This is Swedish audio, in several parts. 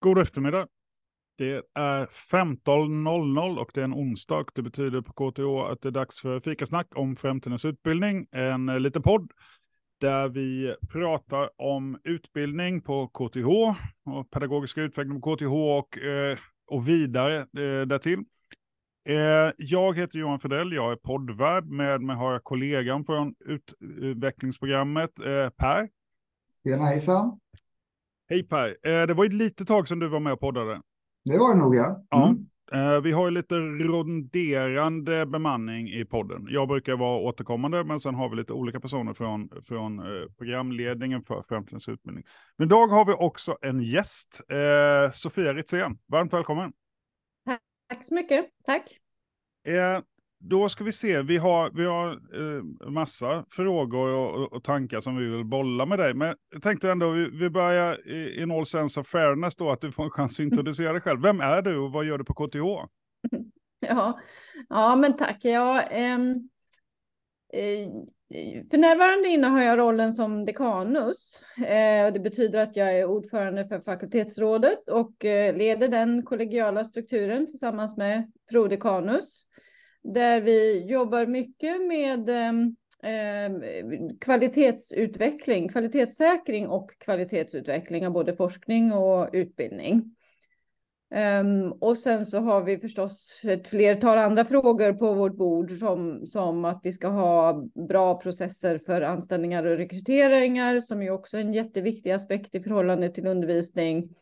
God eftermiddag. Det är 15.00 och det är en onsdag. Det betyder på KTH att det är dags för fikasnack om framtidens utbildning. En liten podd där vi pratar om utbildning på KTH och pedagogiska utveckling på KTH och, eh, och vidare eh, därtill. Eh, jag heter Johan Fredell, jag är poddvärd. Med mig har jag kollegan från utvecklingsprogrammet, Per. Tjena, hejsan. Hej Per, eh, det var ett litet tag sedan du var med och poddade. Det var det nog ja. Mm. Ja, vi har ju lite ronderande bemanning i podden. Jag brukar vara återkommande, men sen har vi lite olika personer från, från eh, programledningen för Framtidens utbildning. Men idag har vi också en gäst, eh, Sofia Ritzén. Varmt välkommen. Tack så mycket, tack. Då ska vi se, vi har, vi har eh, massa frågor och, och, tankar som vi vill bolla med dig. Men jag tänkte ändå, vi, vi börjar i, in all sense of fairness då, att du får en chans att introducera dig själv. Vem är du och vad gör du på KTH? Ja, ja men tack. Ja, ehm, eh, för närvarande innehar jag rollen som dekanus. Eh, det betyder att jag är ordförande för fakultetsrådet och eh, leder den kollegiala strukturen tillsammans med prodekanus där vi jobbar mycket med eh, kvalitetsutveckling, kvalitetssäkring och kvalitetsutveckling av både forskning och utbildning. Um, och sen så har vi förstås ett flertal andra frågor på vårt bord som, som att vi ska ha bra processer för anställningar och rekryteringar som är också en jätteviktig aspekt i förhållande till undervisning.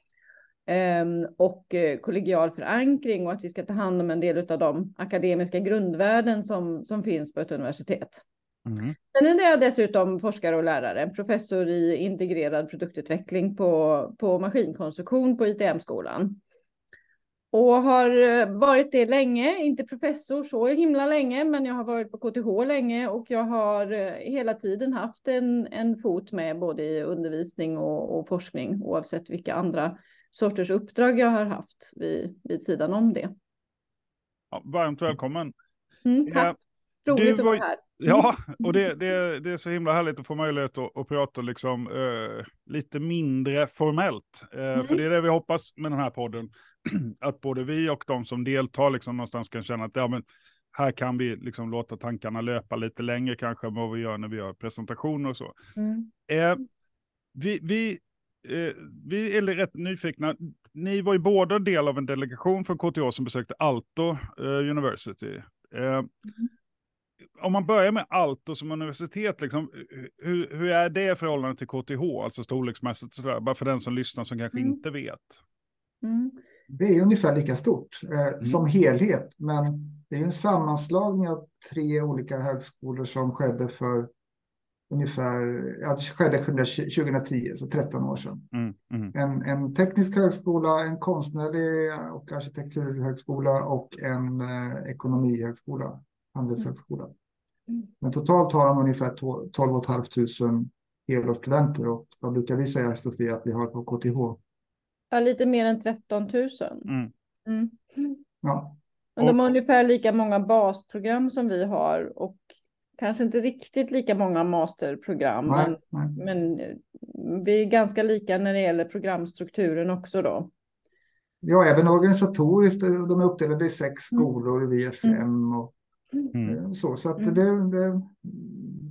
Ehm, och eh, kollegial förankring och att vi ska ta hand om en del av de akademiska grundvärden som, som finns på ett universitet. Mm. Sen är jag dessutom forskare och lärare, professor i integrerad produktutveckling på, på maskinkonstruktion på ITM-skolan. Och har eh, varit det länge, inte professor så himla länge, men jag har varit på KTH länge och jag har eh, hela tiden haft en, en fot med både i undervisning och, och forskning oavsett vilka andra sorters uppdrag jag har haft vid, vid sidan om det. Ja, varmt välkommen. Mm, tack. Roligt att vara här. Ja, och det, det, det är så himla härligt att få möjlighet att, att prata liksom, uh, lite mindre formellt. Uh, mm. För det är det vi hoppas med den här podden. att både vi och de som deltar liksom någonstans kan känna att ja, men här kan vi liksom låta tankarna löpa lite längre kanske än vad vi gör när vi gör presentationer och så. Mm. Uh, vi, vi eh, vi är rätt nyfikna. Ni var ju båda del av en delegation från KTH som besökte Alto eh, University. Eh, mm. Om man börjar med Alto som universitet, liksom, hur, hur är det i förhållande till KTH, alltså storleksmässigt? Sådär, bara för den som lyssnar som kanske mm. inte vet. Mm. Det är ungefär lika stort eh, mm. som helhet, men det är en sammanslagning av tre olika högskolor som skedde för ungefär, ja, det skedde 2010, så 13 år sedan. Mm, mm. En, en teknisk högskola, en konstnärlig och arkitekturhögskola och en eh, ekonomihögskola, handelshögskola. Mm. Men totalt har de ungefär 12 500 helårsstudenter och vad brukar vi säga Sofia att vi har på KTH? Ja, lite mer än 13 000. Mm. Mm. Ja. Men de har ungefär lika många basprogram som vi har och kanske inte riktigt lika många masterprogram, nej, men, nej. men vi är ganska lika när det gäller programstrukturen också då. Ja, även organisatoriskt. De är uppdelade i sex mm. skolor, mm. vi är fem och mm. Eh, så. Så, att mm. det, det,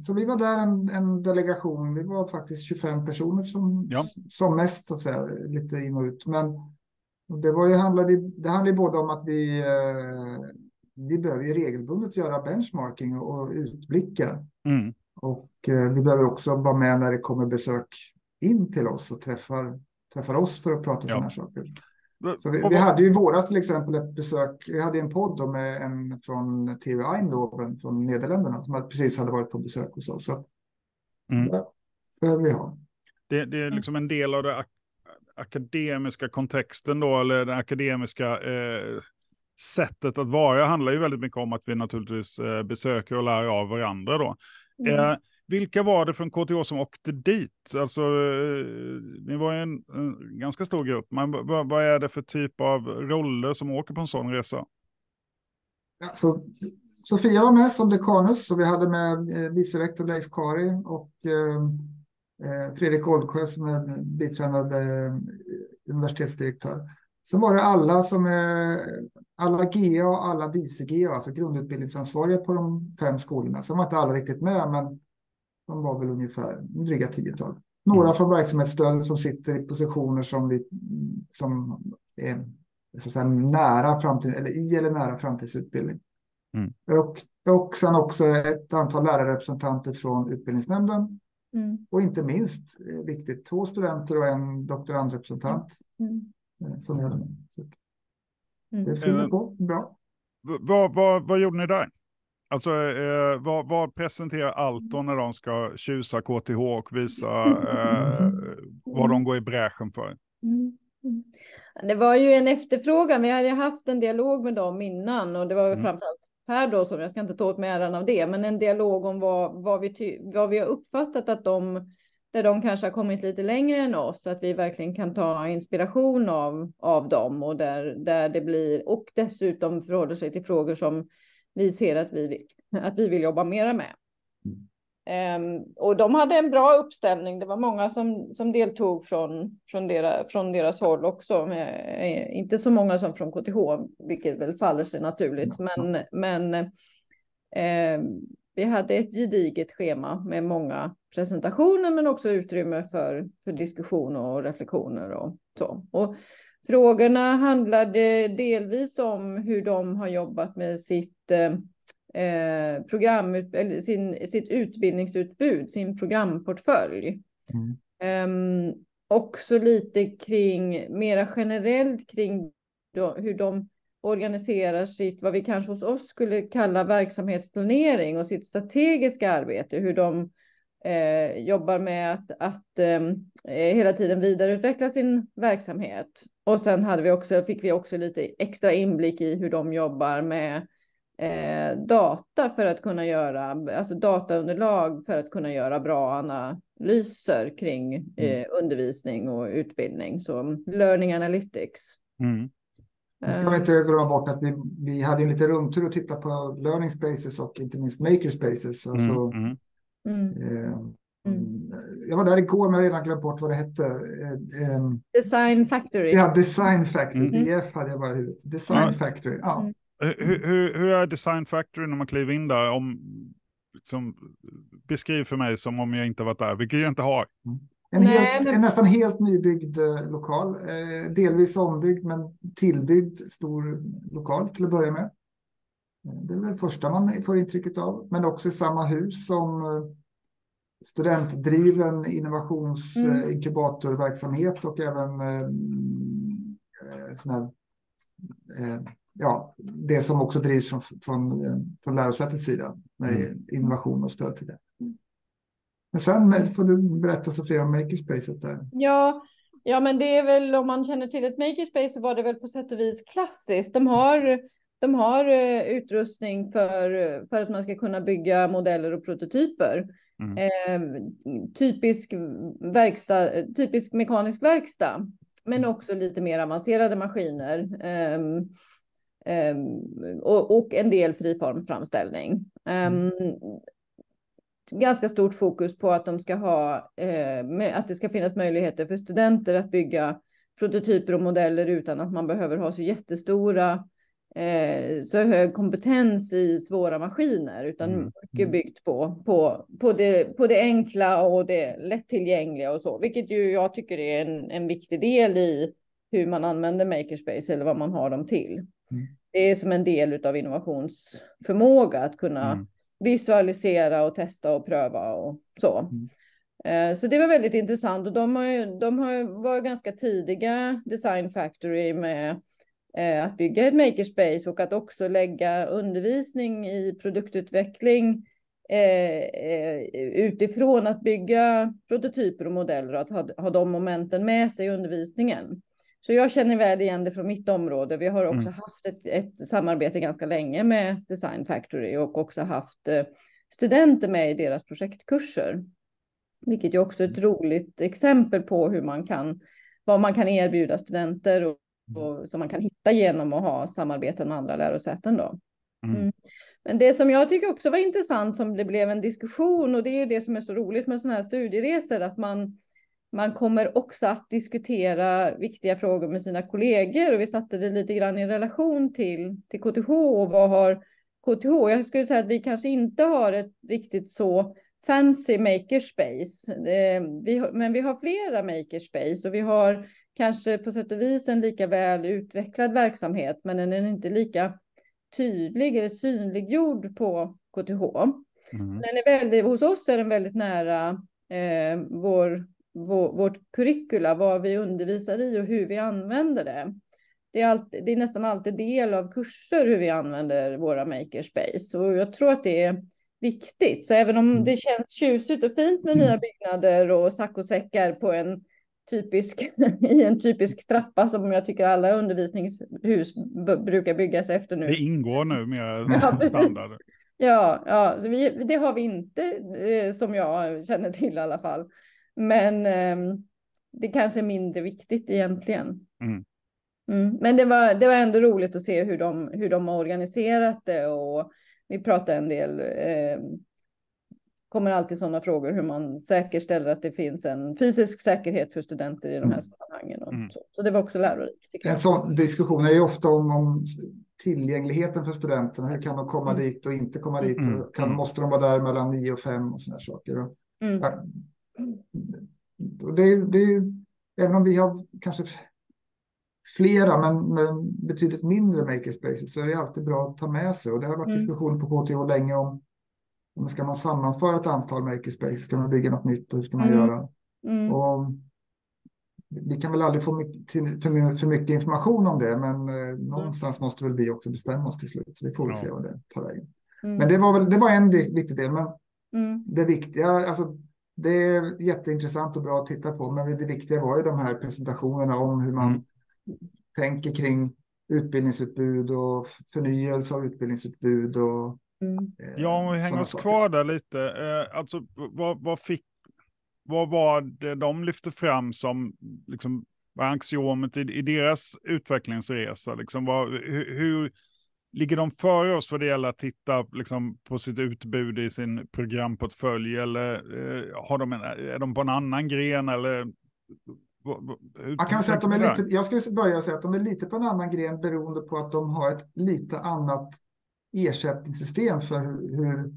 så vi var där en, en, delegation. Vi var faktiskt 25 personer som, ja. som mest, så att säga, lite in och ut. Men det, var ju, handlade, det handlade både om att vi eh, vi behöver ju regelbundet göra benchmarking och utblickar. Mm. Och eh, vi behöver också vara med när det kommer besök in till oss och träffar, träffar oss för att prata ja. sådana här saker. Så vi, vi, hade ju i våras till exempel ett besök, vi hade en podd med en från TV Eindhoven från Nederländerna som precis hade varit på besök hos oss. Så mm. där behöver vi ha. Det, det, är liksom en del av den akademiska kontexten då, eller den akademiska eh, sättet att vara handlar ju väldigt mycket om att vi naturligtvis eh, besöker och lär av varandra då. Mm. Eh, vilka var det från KTH som åkte dit? Alltså, eh, ni var en, en, ganska stor grupp, men vad, är det för typ av roller som åker på en sån resa? Alltså, Sofia var med som dekanus, så vi hade med vice rektor Leif Kari och eh, eh Fredrik Oldsjö som är biträdande universitetsdirektör. Så var det alla som är alla GA och alla vice GA, alltså grundutbildningsansvariga på de fem skolorna. Sen var inte alla riktigt med, men de var väl ungefär dryga tiotal. Några från verksamhetsstödet som sitter i positioner som, vi, som är så att säga, nära framtid, eller i eller nära framtidsutbildning. Mm. Och, och sen också ett antal lärarrepresentanter från utbildningsnämnden. Mm. Och inte minst eh, viktigt, två studenter och en doktorandrepresentant. Mm. Eh, som gör det. Så mm. det fyller på bra. Vad, vad, vad gjorde ni där? Alltså, eh, vad, vad, presenterar Alton när de ska tjusa KTH och visa eh, vad de går i bräschen för? Mm. Det var ju en efterfrågan. Vi hade haft en dialog med dem innan och det var väl mm. framförallt Per då som jag ska inte ta åt mig äran av det, men en dialog om vad, vad, vi, vad vi har uppfattat att de där de kanske har kommit lite längre än oss, så att vi verkligen kan ta inspiration av, av dem och där, där det blir och dessutom förhåller sig till frågor som vi ser att vi vill, att vi vill jobba mera med. Um, och de hade en bra uppställning. Det var många som, som deltog från, från, deras, från deras håll också. Eh, inte så många som från KTH, vilket väl faller sig naturligt. Men, men eh, vi hade ett gediget schema med många presentationer, men också utrymme för, för diskussion och reflektioner och så. Och frågorna handlade delvis om hur de har jobbat med sitt eh, eh, program, eller sin, sitt utbildningsutbud, sin programportfölj. Mm. Um, också lite kring, mera generellt kring då, hur de organiserar sitt, vad vi kanske hos oss skulle kalla verksamhetsplanering och sitt strategiska arbete, hur de eh, jobbar med att, att ehm, eh, hela tiden vidareutveckla sin verksamhet. Och sen hade vi också, fick vi också lite extra inblick i hur de jobbar med eh, data för att kunna göra, alltså dataunderlag för att kunna göra bra analyser kring mm. eh, undervisning och utbildning. Så learning analytics. Mm. Nu ska vi inte glömma bort att vi, vi hade en liten rundtur och titta på learning spaces och inte minst maker spaces. Alltså, mm. Mm. Eh, Mm. Jag var där igår men jag har redan glömt bort vad det hette. Eh, eh, Design Factory. Ja, Design Factory. Mm. DF hade jag bara i huvudet. Design Factory. Ja. Mm. Hur, hur, hur, är Design Factory när man kliver in där? Om, liksom, beskriv för mig som om jag inte varit där, vilket jag inte har. Mm. En, helt, en, nästan helt nybyggd lokal, delvis ombyggd men tillbyggd stor lokal till att börja med. Det är det första man får intrycket av, men också i samma hus som studentdriven innovationsinkubatorverksamhet mm. och även eh, sån här, eh, ja, det som också drivs från, från, från lärosätets sida med mm. innovation och stöd till det. Men sen får du berätta Sofia om Makerspace. Där. Ja, ja, men det är väl om man känner till ett Makerspace så var det väl på sätt och vis klassiskt. De har, de har uh, utrustning för, för att man ska kunna bygga modeller och prototyper. Mm. Eh, typisk, verkstad, typisk mekanisk verkstad, men mm. också lite mer avancerade maskiner. Eh, eh, och, och, en del friformframställning. Mm ganska stort fokus på att de ska ha, eh, att det ska finnas möjligheter för studenter att bygga prototyper och modeller utan att man behöver ha så jättestora, eh, så hög kompetens i svåra maskiner, utan mm. mycket mm. byggt på, på, på, det, på det enkla och det lättillgängliga och så, vilket ju jag tycker är en, en viktig del i hur man använder makerspace eller vad man har dem till. Mm. Det är som en del av innovationsförmåga att kunna mm visualisera och testa och pröva och så. Mm. Eh, så det var väldigt intressant och de har, de har varit ganska tidiga Design Factory med att bygga ett makerspace och att också lägga undervisning i produktutveckling eh, utifrån att bygga prototyper och modeller och att ha, ha de momenten med sig i undervisningen. Så jag känner väl igen det från mitt område. Vi har också mm. haft ett, ett, samarbete ganska länge med Design Factory och också haft eh, studenter med i deras projektkurser. Vilket är också ett roligt exempel på hur man kan, vad man kan erbjuda studenter och, mm. Och som man kan hitta genom att ha samarbeten med andra lärosäten. Då. Mm. mm. Men det som jag tycker också var intressant som det blev en diskussion och det är det som är så roligt med sådana här studieresor att man man kommer också att diskutera viktiga frågor med sina kollegor och vi satte det lite grann i relation till, till KTH och vad har KTH? Jag skulle säga att vi kanske inte har ett riktigt så fancy makerspace, vi, men vi har flera makerspace och vi har kanske på sätt och vis en lika väl utvecklad verksamhet, men den är inte lika tydlig eller synliggjord på KTH. Mm. Den är väldigt, hos oss är den väldigt nära eh, vår, vår, vårt curricula, vad vi undervisar i och hur vi använder det. Det är, alltid, det är nästan alltid del av kurser hur vi använder våra makerspace och jag tror att det är viktigt. Så även om mm. det känns tjusigt och fint med nya byggnader och saccosäckar på en typisk, i en typisk trappa som jag tycker alla undervisningshus brukar byggas efter nu. Det ingår nu med standard. Ja, ja vi, det har vi inte eh, som jag känner till i alla fall. Men eh, det kanske är mindre viktigt egentligen. Mm. Mm. Men det var, det var ändå roligt att se hur de, hur de har organiserat det och vi pratar en del eh, kommer alltid sådana frågor hur man säkerställer att det finns en fysisk säkerhet för studenter i de här mm. sammanhangen. Och mm. så. så det var också lärorikt. En sån diskussion är ju ofta om, om tillgängligheten för studenterna. Hur kan de komma mm. dit och inte komma dit? Mm. Kan, mm. måste de vara där mellan nio och fem och sådana saker? Och, mm. ja, det, det, även om vi har kanske flera men, men betydligt mindre makerspaces så är det alltid bra att ta med sig. Och det har varit diskussion på KTH länge om om ska man sammanföra ett antal makerspace, ska man bygga något nytt och hur ska man mm. göra? Mm. Och vi kan väl aldrig få mycket, för, för, mycket information om det, men eh, någonstans måste väl vi också bestämma oss till slut. Vi får väl ja. se vad det tar vägen. Mm. Men det var, väl, det var en viktig del. Men mm. det viktiga, alltså, det är jätteintressant och bra att titta på, men det viktiga var ju de här presentationerna om hur man mm. tänker kring utbildningsutbud och förnyelse av utbildningsutbud och Mm. Eh, ja, om vi hänger oss kvar där lite. Eh, alltså, vad, vad, fick, vad var det de lyfte fram som liksom, var axiomet i, i deras utvecklingsresa? Liksom, vad, hur, hur, ligger de före oss för det gäller att titta liksom, på sitt utbud i sin programportfölj? Eller eh, har de en, är de på en annan gren? Eller, jag, kan säga att de är lite, jag ska börja säga att de är lite på en annan gren beroende på att de har ett lite annat ersättningssystem för hur,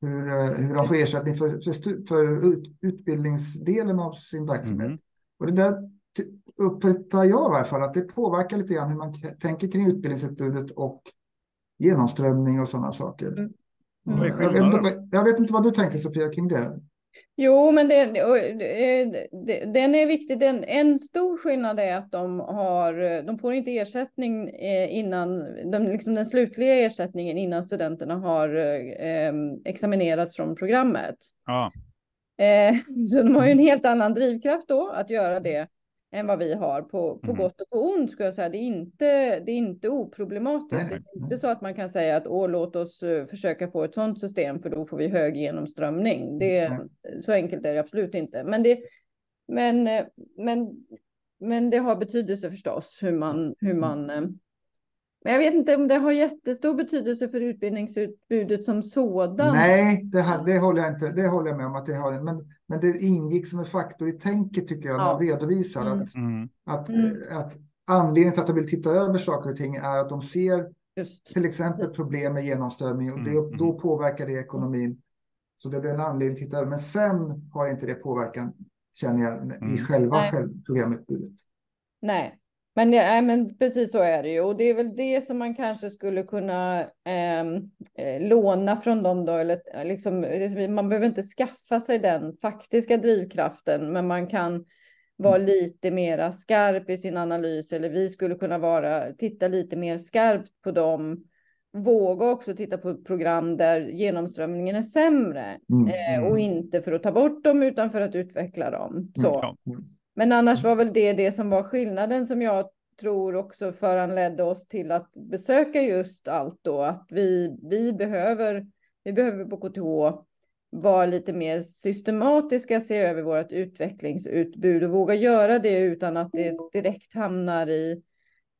hur, eh, hur de får ersättning för, för, för ut, utbildningsdelen av sin verksamhet. Mm. Och det där uppfattar jag i varje fall att det påverkar lite grann hur man tänker kring utbildningsutbudet och genomströmning och sådana saker. Mm. Mm. Jag, vet inte, jag, vet inte, vad du tänker Sofia kring det. Jo, men det, den är viktig. Den, en stor skillnad är att de, har, de får inte ersättning eh, innan, de, liksom den slutliga ersättningen innan studenterna har eh, examinerats från programmet. Ja. Eh, så de har ju en helt annan drivkraft då att göra det än vad vi har på, på mm. gott och på ont ska jag säga. Det är inte, det är inte oproblematiskt. Nej, Det är inte så att man kan säga att Åh, låt oss uh, försöka få ett sådant system för då får vi hög genomströmning. Det, mm. Så enkelt är det absolut inte. Men det, men, eh, men, men det har betydelse förstås hur man, hur mm. man uh, men jag vet inte om det har jättestor betydelse för utbildningsutbudet som sådan. Nej, det, här, det, håller jag inte, det håller jag med om att det har. Men, men det ingick som en faktor i tänket tycker jag, ja. när de redovisar mm. att, mm. Att, mm. att anledningen till att de vill titta över saker och ting är att de ser Just. till exempel problem med genomströmning och det, mm. då påverkar det ekonomin. Så det blir en anledning att titta över. Men sen har inte det påverkan, känner jag, i mm. själva programutbudet. Nej, men, ja, men precis så är det ju. Och det är väl det som man kanske skulle kunna ehm, eh, låna från dem då. Eller, liksom, man behöver inte skaffa sig den faktiska drivkraften, men man kan vara mm. lite mera skarp i sin analys. Eller vi skulle kunna vara, titta lite mer skarpt på dem. Våga också titta på program där genomströmningen är sämre. Mm. Eh, och mm. inte för att ta bort dem, utan för att utveckla dem. Så. Mm. Men annars var väl det det som var skillnaden som jag tror också föranledde oss till att besöka just allt då, att vi, vi behöver, vi behöver på KTH vara lite mer systematiska, se över vårt utvecklingsutbud och våga göra det utan att det direkt hamnar i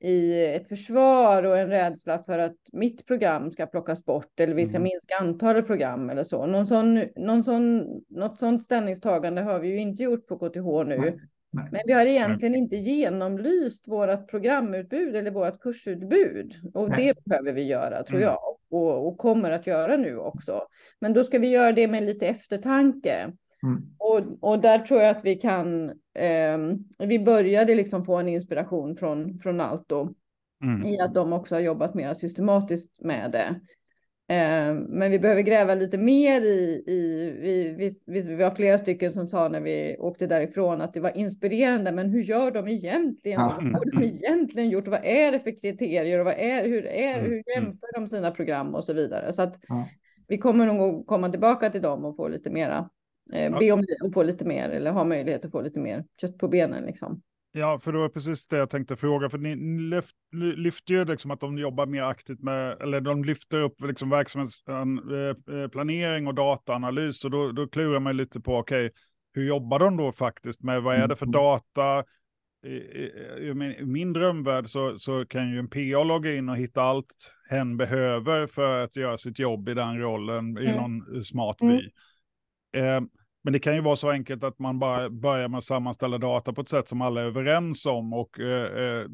i ett försvar och en rädsla för att mitt program ska plockas bort eller vi ska mm. minska antalet program eller så. Någon sån, någon sån, något sånt ställningstagande har vi ju inte gjort på KTH nu. Nej. Nej. Men vi har egentligen Nej. inte genomlyst vårt programutbud eller vårt kursutbud. Och det behöver vi göra tror mm. jag. Och, och, kommer att göra nu också. Men då ska vi göra det med lite eftertanke. Mm. Och, och där tror jag att vi kan, eh, vi började liksom få en inspiration från, från Alto mm. i att de också har jobbat mer systematiskt med det. Eh, men vi behöver gräva lite mer i, i vi, vi, vi, vi var flera stycken som sa när vi åkte därifrån att det var inspirerande, men hur gör de egentligen? Ja. Vad har de egentligen gjort? Vad är det för kriterier och vad är, hur, är, mm. hur jämför de sina program och så vidare? Så att ja. vi kommer nog komma tillbaka till dem och få lite mera Eh, be om att få lite mer eller ha möjlighet att få lite mer kött på benen liksom. Ja, för det var precis det jag tänkte fråga, för ni lyft, lyfter ju liksom att de jobbar mer aktivt med, eller de lyfter upp liksom verksamhetsplanering eh, eh, och dataanalys, och då, då klurar man lite på, okej, okay, hur jobbar de då faktiskt med, vad är det för mm. data? I, i, i min drömvärld så, så kan ju en PA logga in och hitta allt hen behöver för att göra sitt jobb i den rollen mm. i någon smart mm. vy. Eh, men det kan ju vara så enkelt att man bara börjar med att sammanställa data på ett sätt som alla är överens om. Och, eh, eh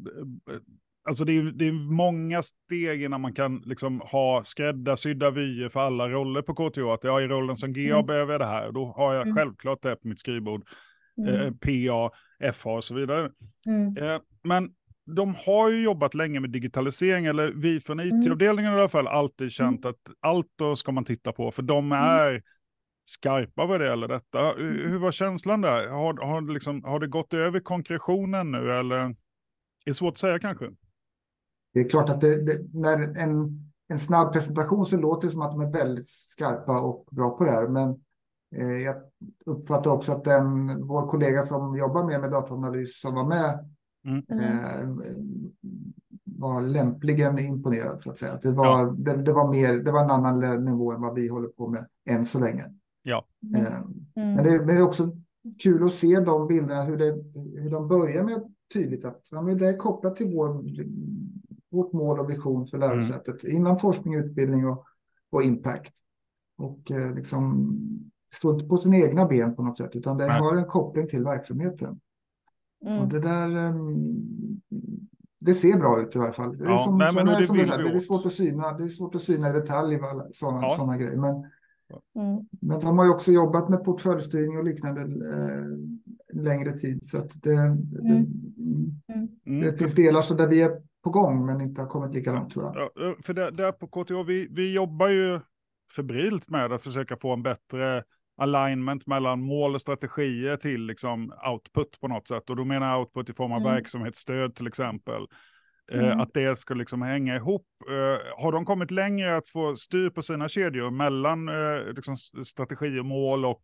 alltså det är, det är många steg innan man kan liksom ha skräddarsydda vyer för alla roller på KTH. Att jag i rollen som GA mm. behöver jag det här. Då har jag mm. självklart det på mitt skrivbord. Mm. Eh, PA, FA och så vidare. Mm. Eh, men de har ju jobbat länge med digitalisering, eller vi från IT-avdelningen i alla fall alltid känt mm. att allt då ska man titta på, för de mm. är skarpa vad det gäller detta. Mm. Hur var känslan där? Har, har, liksom, har det gått över konkretionen nu eller? Det är svårt att säga kanske. Det är klart att det, det, när en, en snabb presentation så låter det som att de är väldigt skarpa och bra på det här. Men eh, jag uppfattar också att den, vår kollega som jobbar med, med dataanalys som var med mm. eh, var lämpligen imponerad så att säga. Det var, ja. det, det, var mer, det var en annan nivå än vad vi håller på med än så länge. Ja. Mm. Eh, men, det, men, det, är också kul att se de bilderna, hur, det, hur de börjar med tydligt att ja, men det är kopplat till vår, vårt mål och vision för lärosätet mm. inom forskning, utbildning och, och impact. Och eh, liksom står inte på sina egna ben på något sätt, utan det Nej. har en koppling till verksamheten. Mm. Och det där, um, det ser bra ut i alla fall. Det är, ja, som, nej, såna, det, som det, det, är svårt att syna, det är svårt att syna i detalj sådana, ja. sådana grejer. Men, mm. men de har ju också jobbat med portföljstyrning och liknande eh, längre tid. Så att det, mm. Mm. mm. det finns delar så där vi är på gång men inte har kommit lika långt tror jag. Ja, för där, där på KTH, vi, vi jobbar ju febrilt med att försöka få en bättre alignment mellan mål och strategier till liksom output på något sätt. Och då menar jag output i form av mm. verksamhetsstöd till exempel. Eh, mm. att det ska liksom hänga ihop. Uh, har de kommit längre att få styr på sina kedjor mellan uh, liksom strategi och mål och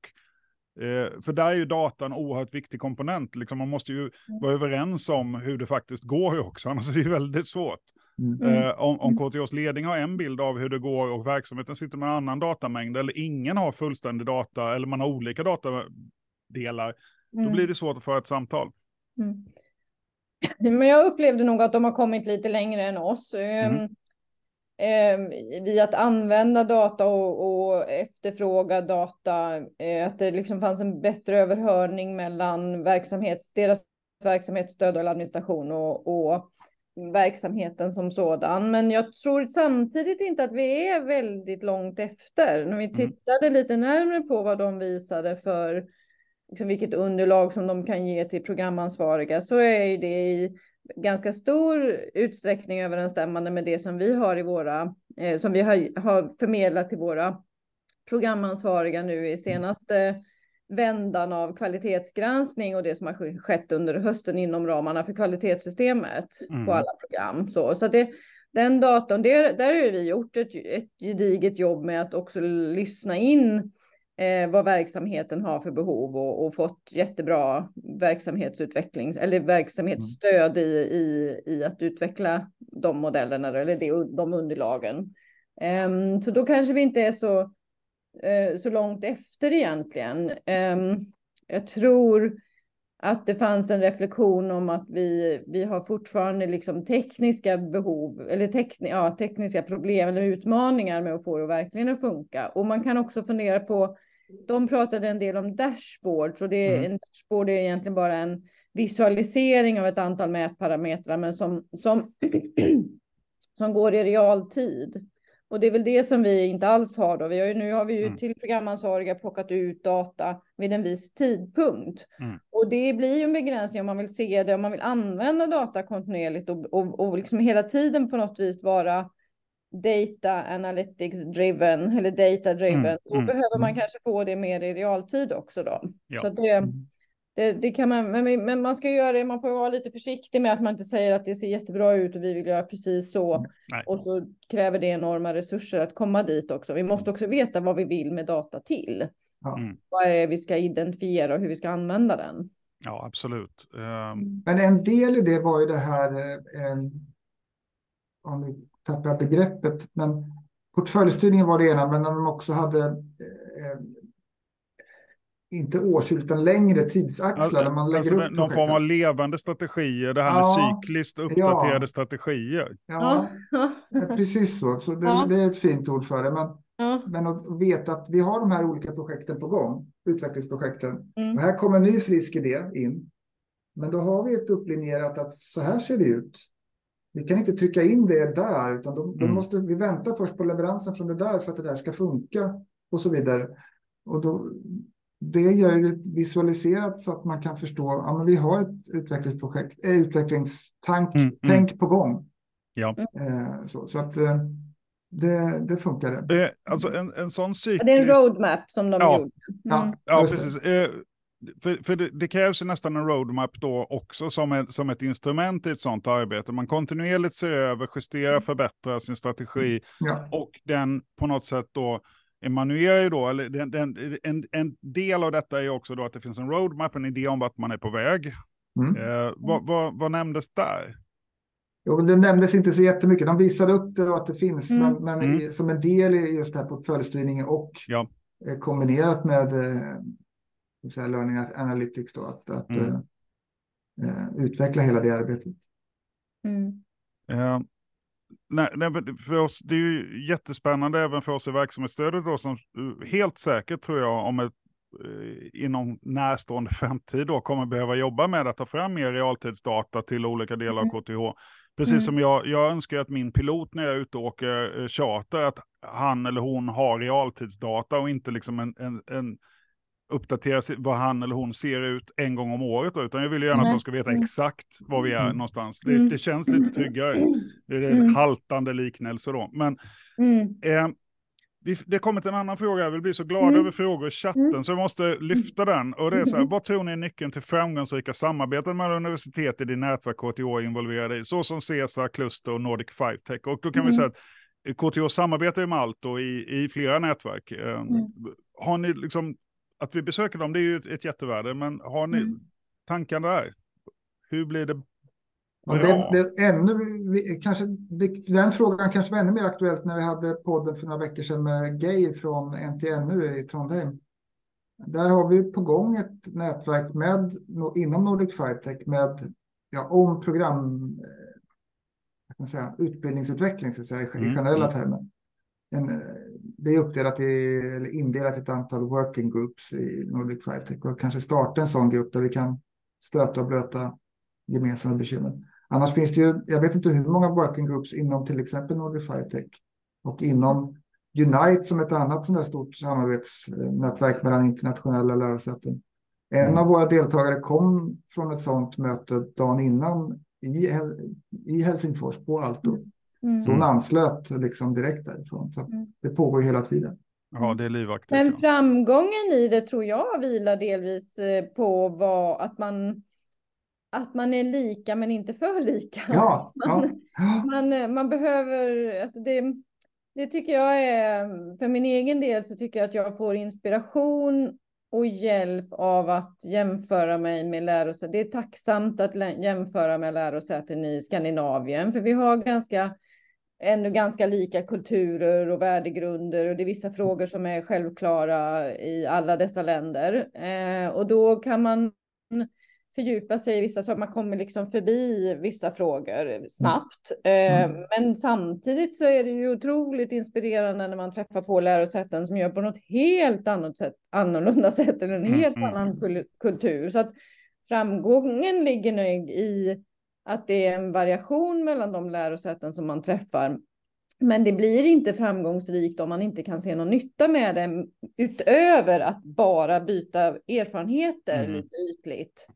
för där är ju data en oerhört viktig komponent. Liksom man måste ju mm. vara överens om hur det faktiskt går också, annars är det väldigt svårt. Mm. Uh, om, om mm. KTHs ledning har en bild av hur det går och verksamheten sitter med en annan datamängd eller ingen har fullständig data eller man har olika datadelar, mm. då blir det svårt att föra ett samtal. Mm. Men jag upplevde nog att de har kommit lite längre än oss. Mm. Eh, vid att använda data och, och efterfråga data. Eh, att det liksom fanns en bättre överhörning mellan verksamhets, deras verksamhetsstöd och administration och, och verksamheten som sådan. Men jag tror samtidigt inte att vi är väldigt långt efter. När vi mm. tittade mm. lite närmare på vad de visade för liksom vilket underlag som de kan ge till programansvariga så är det i ganska stor utsträckning överensstämmande med det som vi har i våra, eh, som vi har, har förmedlat till våra programansvariga nu i senaste vändan av kvalitetsgranskning och det som har skett under hösten inom ramarna för kvalitetssystemet mm. på alla program. Så, så det, den datorn, det, där har vi gjort ett, ett gediget jobb med att också lyssna in eh, vad verksamheten har för behov och, och, fått jättebra verksamhetsutveckling eller verksamhetsstöd i, i, i att utveckla de modellerna eller det, de underlagen. Um, så då kanske vi inte är så, uh, så långt efter egentligen. Um, jag tror att det fanns en reflektion om att vi, vi har fortfarande liksom tekniska behov eller tekni, ja, tekniska problem eller utmaningar med att få det verkligen att funka. Och man kan också fundera på, de pratade en del om dashboards och det mm. en dashboard är egentligen bara en visualisering av ett antal mätparametrar, men som, som, som går i realtid. Och det är väl det som vi inte alls har då. Vi har ju, nu har vi ju mm. till programansvariga plockat ut data vid en viss tidpunkt. Mm. Och det blir ju en begränsning om man vill se det, om man vill använda data kontinuerligt och, och, och liksom hela tiden på något vis vara data analytics driven eller data driven. Mm. Då mm. behöver man mm. kanske få det mer i realtid också då. Ja. Så det, mm. Det, det, kan man, men, men, man ska göra det, man får vara lite försiktig med att man inte säger att det ser jättebra ut och vi vill göra precis så. Mm, nej. Och så kräver det enorma resurser att komma dit också. Vi måste också veta vad vi vill med data till. Mm. Vad är vi ska identifiera och hur vi ska använda den. Ja, absolut. Um... Men en del i det var ju det här, eh, om nu tappar jag begreppet, men portföljstyrningen var det ena, men när de också hade eh, inte årsskifte utan längre tidsaxlar. Alltså, man lägger alltså, upp någon form av levande strategier, det här ja, med cykliskt uppdaterade ja. strategier. Ja, precis så. så det, ja. det, är ett fint ord för det. Men, men att veta att vi har de här olika projekten på gång, utvecklingsprojekten. Mm. Och här kommer en ny frisk idé in. Men då har vi ett upplinjerat att så här ser det ut. Vi kan inte trycka in det där, utan då, då mm. måste vi vänta först på leveransen från det där för att det där ska funka och så vidare. Och då, det gör det visualiserat så att man kan förstå att ja, vi har ett utvecklingsprojekt, äh, utvecklingstank mm, mm. tänk på gång. Ja. Eh, så, så, att eh, det, det funkar. Det, alltså en, en sån cyklisk... Det är en roadmap som de ja. gjorde. Mm. Ja, ja precis. Eh, för, för det, det, krävs ju nästan en roadmap då också som ett, som ett instrument i ett sånt arbete. Man kontinuerligt ser över, justerar, förbättrar sin strategi ja. och den på något sätt då emanuerar ju då, eller den, den, en, en del av detta är också då att det finns en roadmap, en idé om vart man är på väg. Mm. Eh, vad, vad, vad nämndes där? Jo, det nämndes inte så jättemycket. De visade upp det och att det finns, mm. men, men mm. som en del i just det här portföljstyrningen och ja. Eh, kombinerat med eh, säga, Learning Analytics då, att, att mm. eh, eh utveckla hela det arbetet. Nej, nej, för oss, det är ju jättespännande även för oss i verksamhetsstödet då, som eh, helt säkert tror jag om ett eh, inom närstående framtid då kommer behöva jobba med att ta fram mer realtidsdata till olika delar av KTH. Mm. Precis mm. som jag, jag önskar att min pilot när jag är ute och åker eh, charter, att han eller hon har realtidsdata och inte liksom en, en, en uppdatera vad han eller hon ser ut en gång om året, utan jag vill gärna Nej. att de ska veta mm. exakt var vi är mm. någonstans. Det, mm. det känns lite tryggare. Det är en mm. haltande liknelse då. Men mm. eh, det har kommit en annan fråga, jag vill bli så glad mm. över frågor i chatten, så jag måste lyfta den. Och det är så här, vad tror ni är nyckeln till framgångsrika samarbeten med universitet i det nätverk KTH är involverade i, så som CESA, Kluster och Nordic 5 Tech? Och då kan vi säga att KTH samarbetar med allt och i, i flera nätverk. Eh, har ni liksom att vi besöker dem, det är ju ett, ett jättevärde, men har ni mm. tankar där? Hur blir det Ja, det, det, ännu, kanske, den frågan kanske var ännu mer aktuellt när vi hade podden för några veckor sedan med Geir från NTNU i Trondheim. Där har vi på gång ett nätverk med, inom Nordic Firetech med ja, om program, eh, jag kan säga, utbildningsutveckling så att säga, i mm, generella mm. termer. En, eh, det är uppdelat i, eller indelat i ett antal working groups i Nordic Firetech och kanske starta en sån grupp där vi kan stöta och blöta gemensamma bekymmer. Annars finns det ju, jag vet inte hur många working groups inom till exempel Nordic Firetech och inom Unite som ett annat sådant stort samarbetsnätverk mellan internationella lärosäten. En mm. av våra deltagare kom från ett sådant möte dagen innan i, i Helsingfors på Alto. Mm. Så hon anslöt liksom direkt därifrån. Så mm. det pågår hela tiden. Ja, det är livaktigt. Men ja. framgången i det tror jag vilar delvis eh, på vad, att man att man är lika men inte för lika. Ja, man, ja. Man, eh, man behöver, alltså det, det tycker jag är, för min egen del så tycker jag att jag får inspiration och hjälp av att jämföra mig med lärosäten. Det är tacksamt att jämföra med lärosäten i Skandinavien, för vi har ganska ändå ganska lika kulturer och värdegrunder och det är vissa frågor som är självklara i alla dessa länder. Eh, och då kan man fördjupa sig i vissa saker, man kommer liksom förbi vissa frågor snabbt. Mm. Mm. Men samtidigt så är det ju otroligt inspirerande när man träffar på lärosäten som gör på något helt annat sätt, annorlunda sätt eller en mm, helt mm. annan kultur. Så att framgången ligger nog i att det är en variation mellan de lärosäten som man träffar. Men det blir inte framgångsrikt om man inte kan se någon nytta med det utöver att bara byta erfarenheter mm. lite ytligt.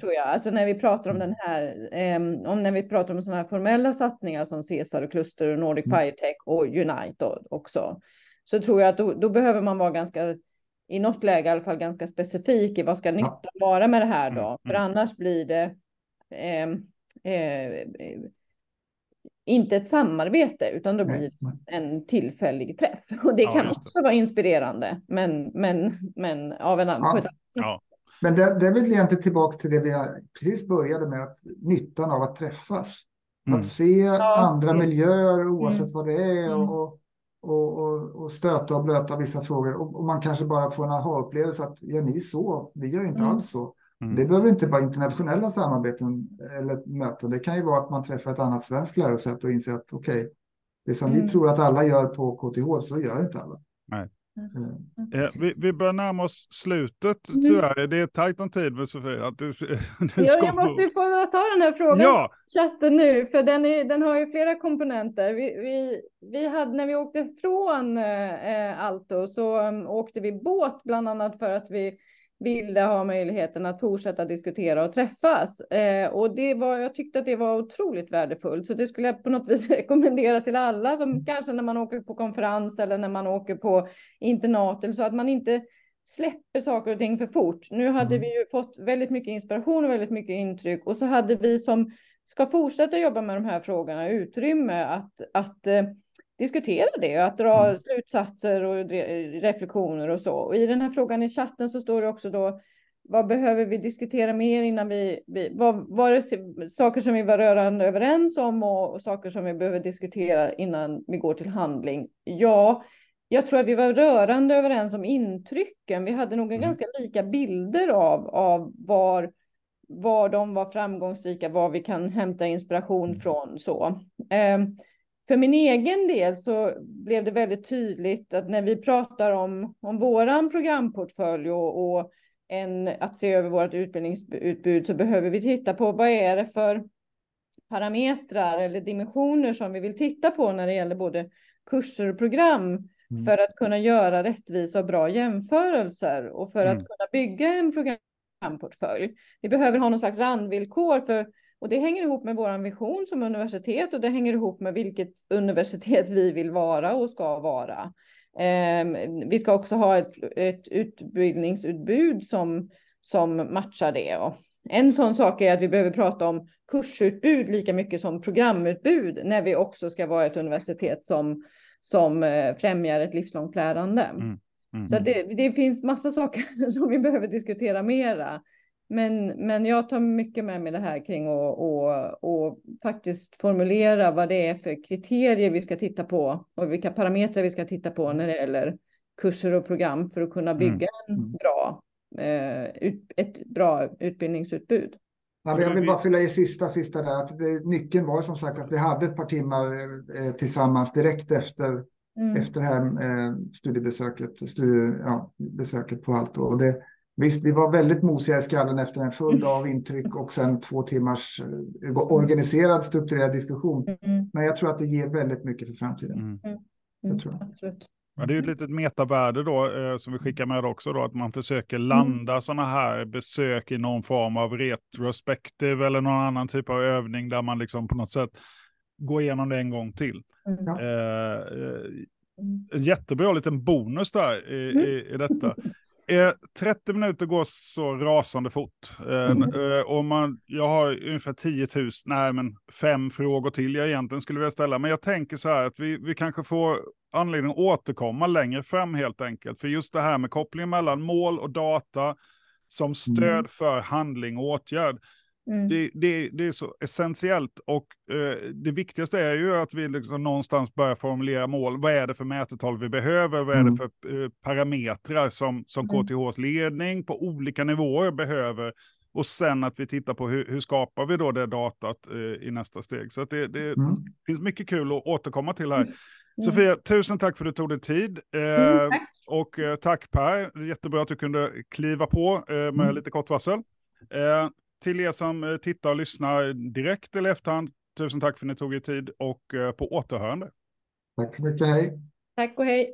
Tror jag. Alltså när vi pratar om den här, eh, om när vi pratar om sådana här formella satsningar som Cesar och Kluster och Nordic mm. Firetech och Unite också. Så tror jag att då, då, behöver man vara ganska, i något läge i alla fall ganska specifik i vad ska nyttan vara med det här då? Mm. För annars blir det eh, eh, inte ett samarbete, utan då blir det en tillfällig träff. Och det ja, kan också det. vara inspirerande, men, men, men av en, ja. på ett annat sätt. Ja. Men det, det är väl egentligen tillbaka till det vi precis började med, att nyttan av att träffas. Mm. Att se ja, andra det. miljöer oavsett mm. vad det är mm. och, och, och, och, stöta och blöta vissa frågor. Och, och man kanske bara får en aha-upplevelse att gör ni så? Vi gör ju inte mm. alls så. Mm. Det behöver inte vara internationella samarbeten eller möten. Det kan ju vara att man träffar ett annat svenskt lärosäte och inser att okej, okay, det som vi mm. tror att alla gör på KTH, så gör inte alla. Nej. Mm. Eh, vi, vi börjar närma oss slutet mm. tyvärr. Det är tajt om tid med Sofia. Att du, du ja, jag måste ju få ta den här frågan ja. chatten nu, för den, är, den har ju flera komponenter. Vi, vi, vi hade, när vi åkte från eh, Alto så um, åkte vi båt bland annat för att vi ville ha möjligheten att fortsätta diskutera och träffas. Eh, och det var, jag tyckte att det var otroligt värdefullt, så det skulle jag på något vis rekommendera till alla som mm. kanske när man åker på konferens eller när man åker på internat eller så att man inte släpper saker och ting för fort. Nu hade mm. vi ju fått väldigt mycket inspiration och väldigt mycket intryck och så hade vi som ska fortsätta jobba med de här frågorna utrymme att, att eh, diskutera det och att dra mm. slutsatser och reflektioner och så. Och i den här frågan i chatten så står det också då vad behöver vi diskutera mer innan vi, vi vad var det saker som vi var rörande överens om och, och, saker som vi behöver diskutera innan vi går till handling? Ja, jag tror att vi var rörande överens om intrycken. Vi hade nog en mm. ganska lika bilder av, av var, var de var framgångsrika, var vi kan hämta inspiration mm. från så. Um, för min egen del så blev det väldigt tydligt att när vi pratar om, om våran programportfölj och, och en, att se över vårt utbildningsutbud så behöver vi titta på vad är det för parametrar eller dimensioner som vi vill titta på när det gäller både kurser och program mm. för att kunna göra rättvisa och bra jämförelser och för mm. att kunna bygga en programportfölj. Vi behöver ha någon slags randvillkor för och det hänger ihop med vår vision som universitet och det hänger ihop med vilket universitet vi vill vara och ska vara. Eh, vi ska också ha ett, ett utbildningsutbud som, som matchar det. Och en sån sak är att vi behöver prata om kursutbud lika mycket som programutbud när vi också ska vara ett universitet som, som eh, främjar ett livslångt lärande. Mm. Mm. Så det, det finns massa saker som vi behöver diskutera mera. Men, men jag tar mycket med mig det här kring att och, och faktiskt formulera vad det är för kriterier vi ska titta på och vilka parametrar vi ska titta på när det gäller kurser och program för att kunna mm. bygga en mm. bra, eh, ett bra utbildningsutbud. Ja, jag vill bara fylla i sista, sista där. Att det, nyckeln var som sagt att vi hade ett par timmar eh, tillsammans direkt efter, mm. efter det här eh, studiebesöket, studie, ja, besöket på Alto. Och det, Visst, vi var väldigt mosiga i skallen efter en full dag av intryck och sen två timmars eh, organiserad, strukturerad diskussion. Mm. Men jag tror att det ger väldigt mycket för framtiden. Mm. mm. Jag tror. Absolut. Ja, det är ju ett litet metavärde då eh, som vi skickar med också då, att man försöker mm. landa mm. sådana här besök i någon form av retrospektiv eller någon annan typ av övning där man liksom på något sätt går igenom det en gång till. Mm. Eh, eh, jättebra liten bonus där i, i, i detta. Eh, 30 minuter går så rasande fort. Eh, mm. eh, och man, jag har ungefär 10 000, nej men fem frågor till jag egentligen skulle vilja ställa. Men jag tänker så här att vi, vi kanske får anledning att återkomma längre fram helt enkelt. För just det här med kopplingen mellan mål och data som stöd mm. för handling och åtgärd. Mm. Det, det, det, är så essentiellt och eh, det viktigaste är ju att vi liksom någonstans börjar formulera mål. Vad är det för mätetal vi behöver? Vad är mm. det för eh, parametrar som, som KTHs ledning på olika nivåer behöver Och sen att vi tittar på hur, hur skapar vi då det datat eh, i nästa steg. Så det, det mm. finns mycket kul att återkomma till här. Mm. Sofia, tusen tack för att du tog dig tid. Eh, mm, tack. Och eh, tack Per, jättebra att du kunde kliva på eh, med mm. lite kort varsel. Eh, till er som eh, tittar och lyssnar direkt eller efterhand, tusen tack för att ni tog er tid och på återhörande. Tack så mycket, hej. Tack och hej.